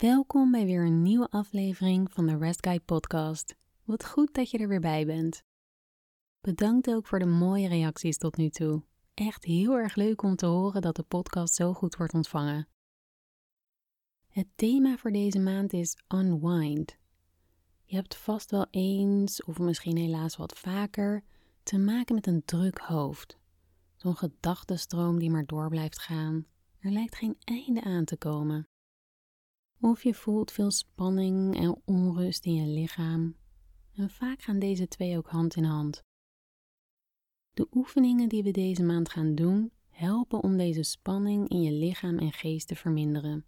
Welkom bij weer een nieuwe aflevering van de Rest Guide podcast. Wat goed dat je er weer bij bent. Bedankt ook voor de mooie reacties tot nu toe. Echt heel erg leuk om te horen dat de podcast zo goed wordt ontvangen. Het thema voor deze maand is unwind. Je hebt vast wel eens, of misschien helaas wat vaker, te maken met een druk hoofd. Zo'n gedachtenstroom die maar door blijft gaan. Er lijkt geen einde aan te komen. Of je voelt veel spanning en onrust in je lichaam. En vaak gaan deze twee ook hand in hand. De oefeningen die we deze maand gaan doen, helpen om deze spanning in je lichaam en geest te verminderen.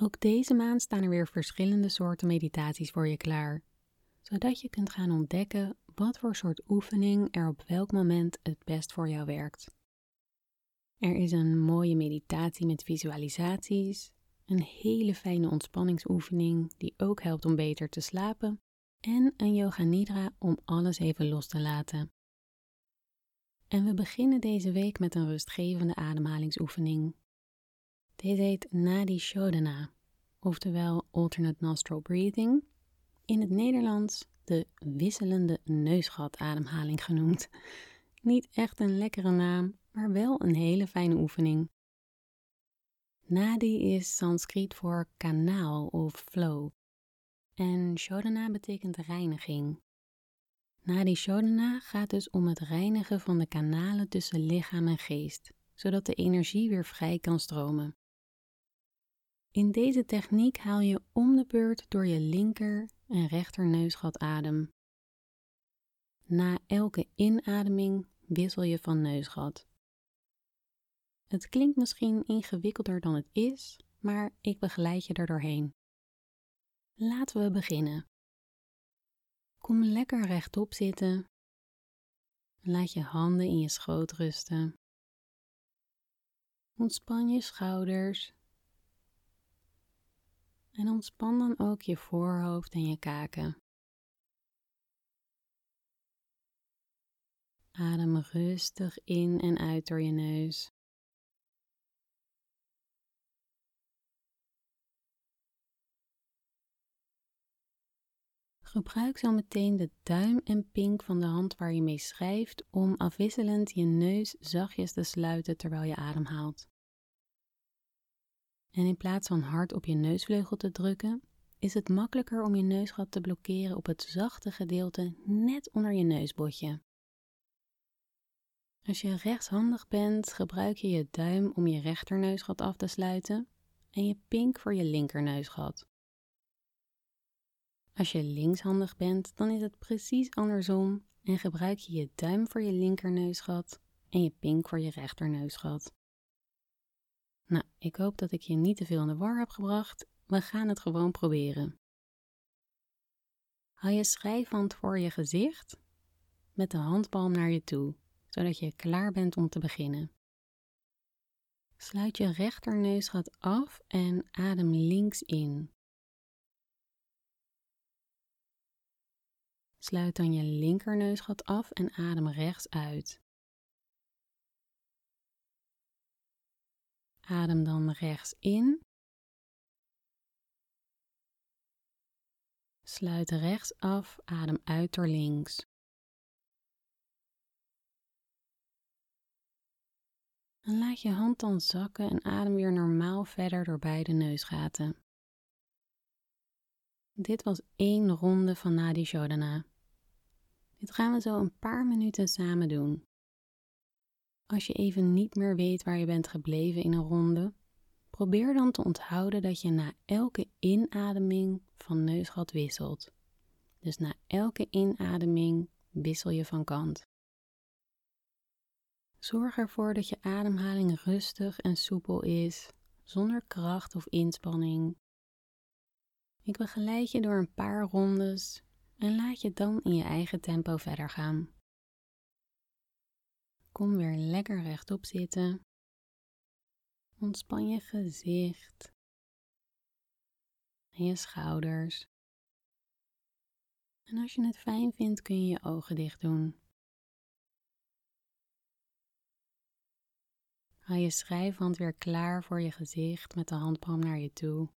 Ook deze maand staan er weer verschillende soorten meditaties voor je klaar, zodat je kunt gaan ontdekken wat voor soort oefening er op welk moment het best voor jou werkt. Er is een mooie meditatie met visualisaties, een hele fijne ontspanningsoefening die ook helpt om beter te slapen en een yoga nidra om alles even los te laten. En we beginnen deze week met een rustgevende ademhalingsoefening. Deze heet Nadi Shodhana, oftewel alternate nostril breathing, in het Nederlands de wisselende neusgatademhaling genoemd. Niet echt een lekkere naam, maar wel een hele fijne oefening. Nadi is Sanskriet voor kanaal of flow. En Shodhana betekent reiniging. Nadi Shodhana gaat dus om het reinigen van de kanalen tussen lichaam en geest, zodat de energie weer vrij kan stromen. In deze techniek haal je om de beurt door je linker en rechter neusgat adem. Na elke inademing wissel je van neusgat. Het klinkt misschien ingewikkelder dan het is, maar ik begeleid je er doorheen. Laten we beginnen. Kom lekker rechtop zitten. Laat je handen in je schoot rusten. Ontspan je schouders. En ontspan dan ook je voorhoofd en je kaken. Adem rustig in en uit door je neus. Gebruik zo meteen de duim en pink van de hand waar je mee schrijft om afwisselend je neus zachtjes te sluiten terwijl je ademhaalt. En in plaats van hard op je neusvleugel te drukken, is het makkelijker om je neusgat te blokkeren op het zachte gedeelte net onder je neusbotje. Als je rechtshandig bent, gebruik je je duim om je rechterneusgat af te sluiten en je pink voor je linkerneusgat. Als je linkshandig bent, dan is het precies andersom en gebruik je je duim voor je linkerneusgat en je pink voor je rechterneusgat. Nou, ik hoop dat ik je niet te veel in de war heb gebracht. We gaan het gewoon proberen. Hou je schrijfhand voor je gezicht met de handpalm naar je toe, zodat je klaar bent om te beginnen. Sluit je rechterneusgat af en adem links in. Sluit dan je linkerneusgat af en adem rechts uit. Adem dan rechts in. Sluit rechts af, adem uit door links. En laat je hand dan zakken en adem weer normaal verder door beide neusgaten. Dit was één ronde van Nadi Shodhana. Dit gaan we zo een paar minuten samen doen. Als je even niet meer weet waar je bent gebleven in een ronde, probeer dan te onthouden dat je na elke inademing van neusgat wisselt. Dus na elke inademing wissel je van kant. Zorg ervoor dat je ademhaling rustig en soepel is, zonder kracht of inspanning. Ik begeleid je door een paar rondes en laat je dan in je eigen tempo verder gaan. Kom weer lekker rechtop zitten. Ontspan je gezicht en je schouders. En als je het fijn vindt, kun je je ogen dicht doen. Haal je schrijfhand weer klaar voor je gezicht met de handpalm naar je toe.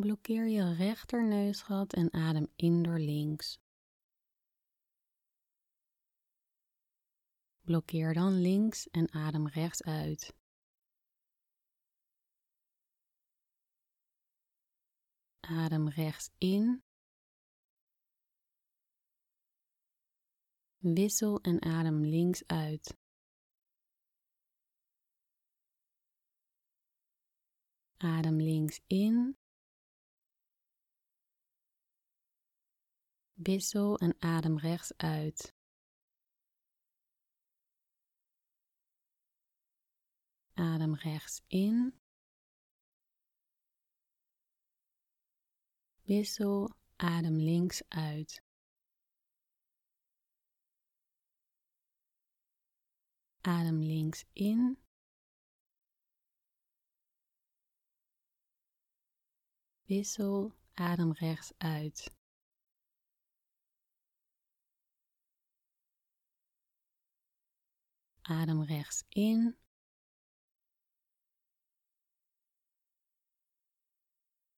Blokkeer je rechterneusgat en adem in door links. Blokkeer dan links en adem rechts uit. Adem rechts in. Wissel en adem links uit. Adem links in. Wissel en adem rechts uit. Adem rechts in. Wissel, adem links uit. Adem links in. Wissel, adem rechts uit. Adem rechts in.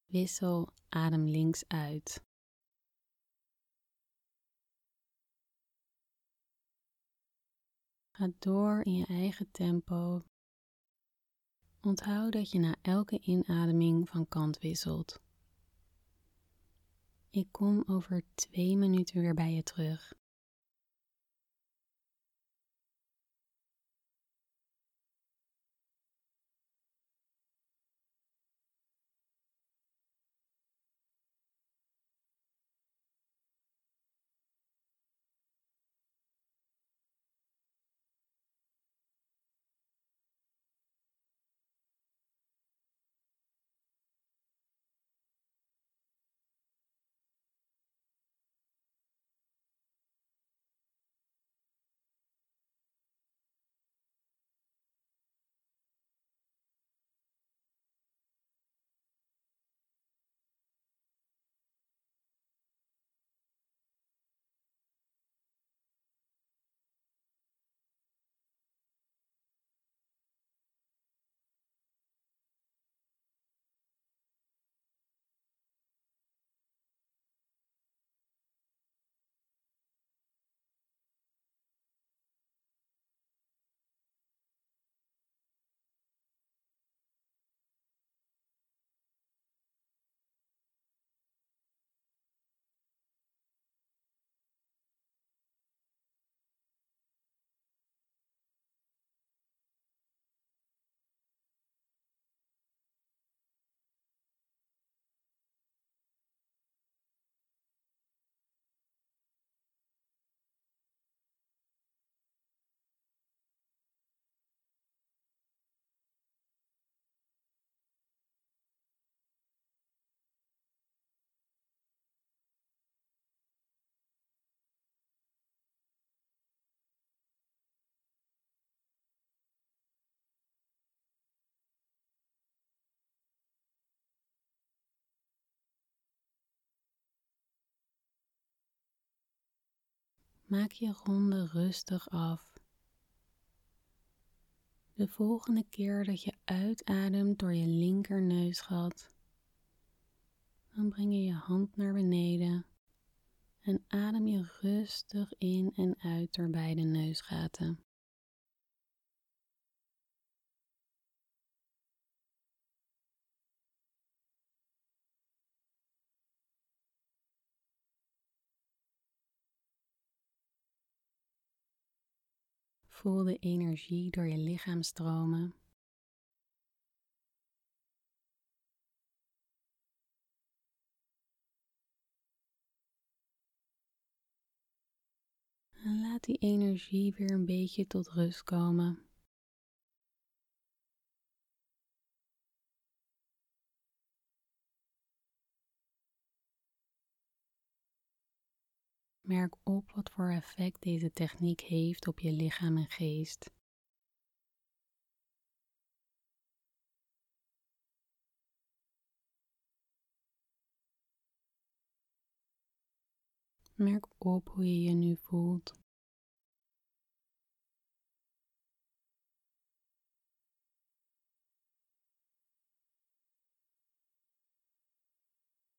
Wissel, adem links uit. Ga door in je eigen tempo. Onthoud dat je na elke inademing van kant wisselt. Ik kom over twee minuten weer bij je terug. Maak je ronde rustig af. De volgende keer dat je uitademt door je linkerneusgat, dan breng je je hand naar beneden en adem je rustig in en uit door beide neusgaten. Voel de energie door je lichaam stromen. En laat die energie weer een beetje tot rust komen. Merk op wat voor effect deze techniek heeft op je lichaam en geest. Merk op hoe je je nu voelt.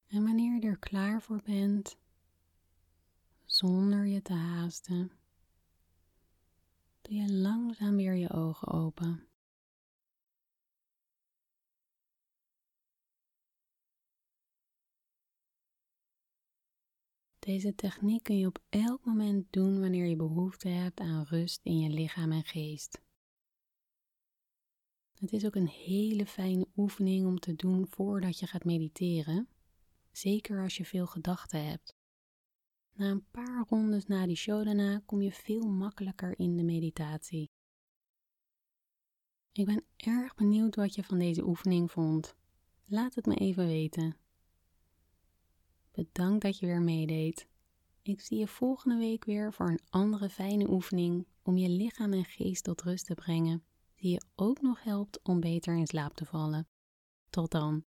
En wanneer je er klaar voor bent, zonder je te haasten, doe je langzaam weer je ogen open. Deze techniek kun je op elk moment doen wanneer je behoefte hebt aan rust in je lichaam en geest. Het is ook een hele fijne oefening om te doen voordat je gaat mediteren, zeker als je veel gedachten hebt. Na een paar rondes na die shodana kom je veel makkelijker in de meditatie. Ik ben erg benieuwd wat je van deze oefening vond. Laat het me even weten. Bedankt dat je weer meedeed. Ik zie je volgende week weer voor een andere fijne oefening om je lichaam en geest tot rust te brengen, die je ook nog helpt om beter in slaap te vallen. Tot dan.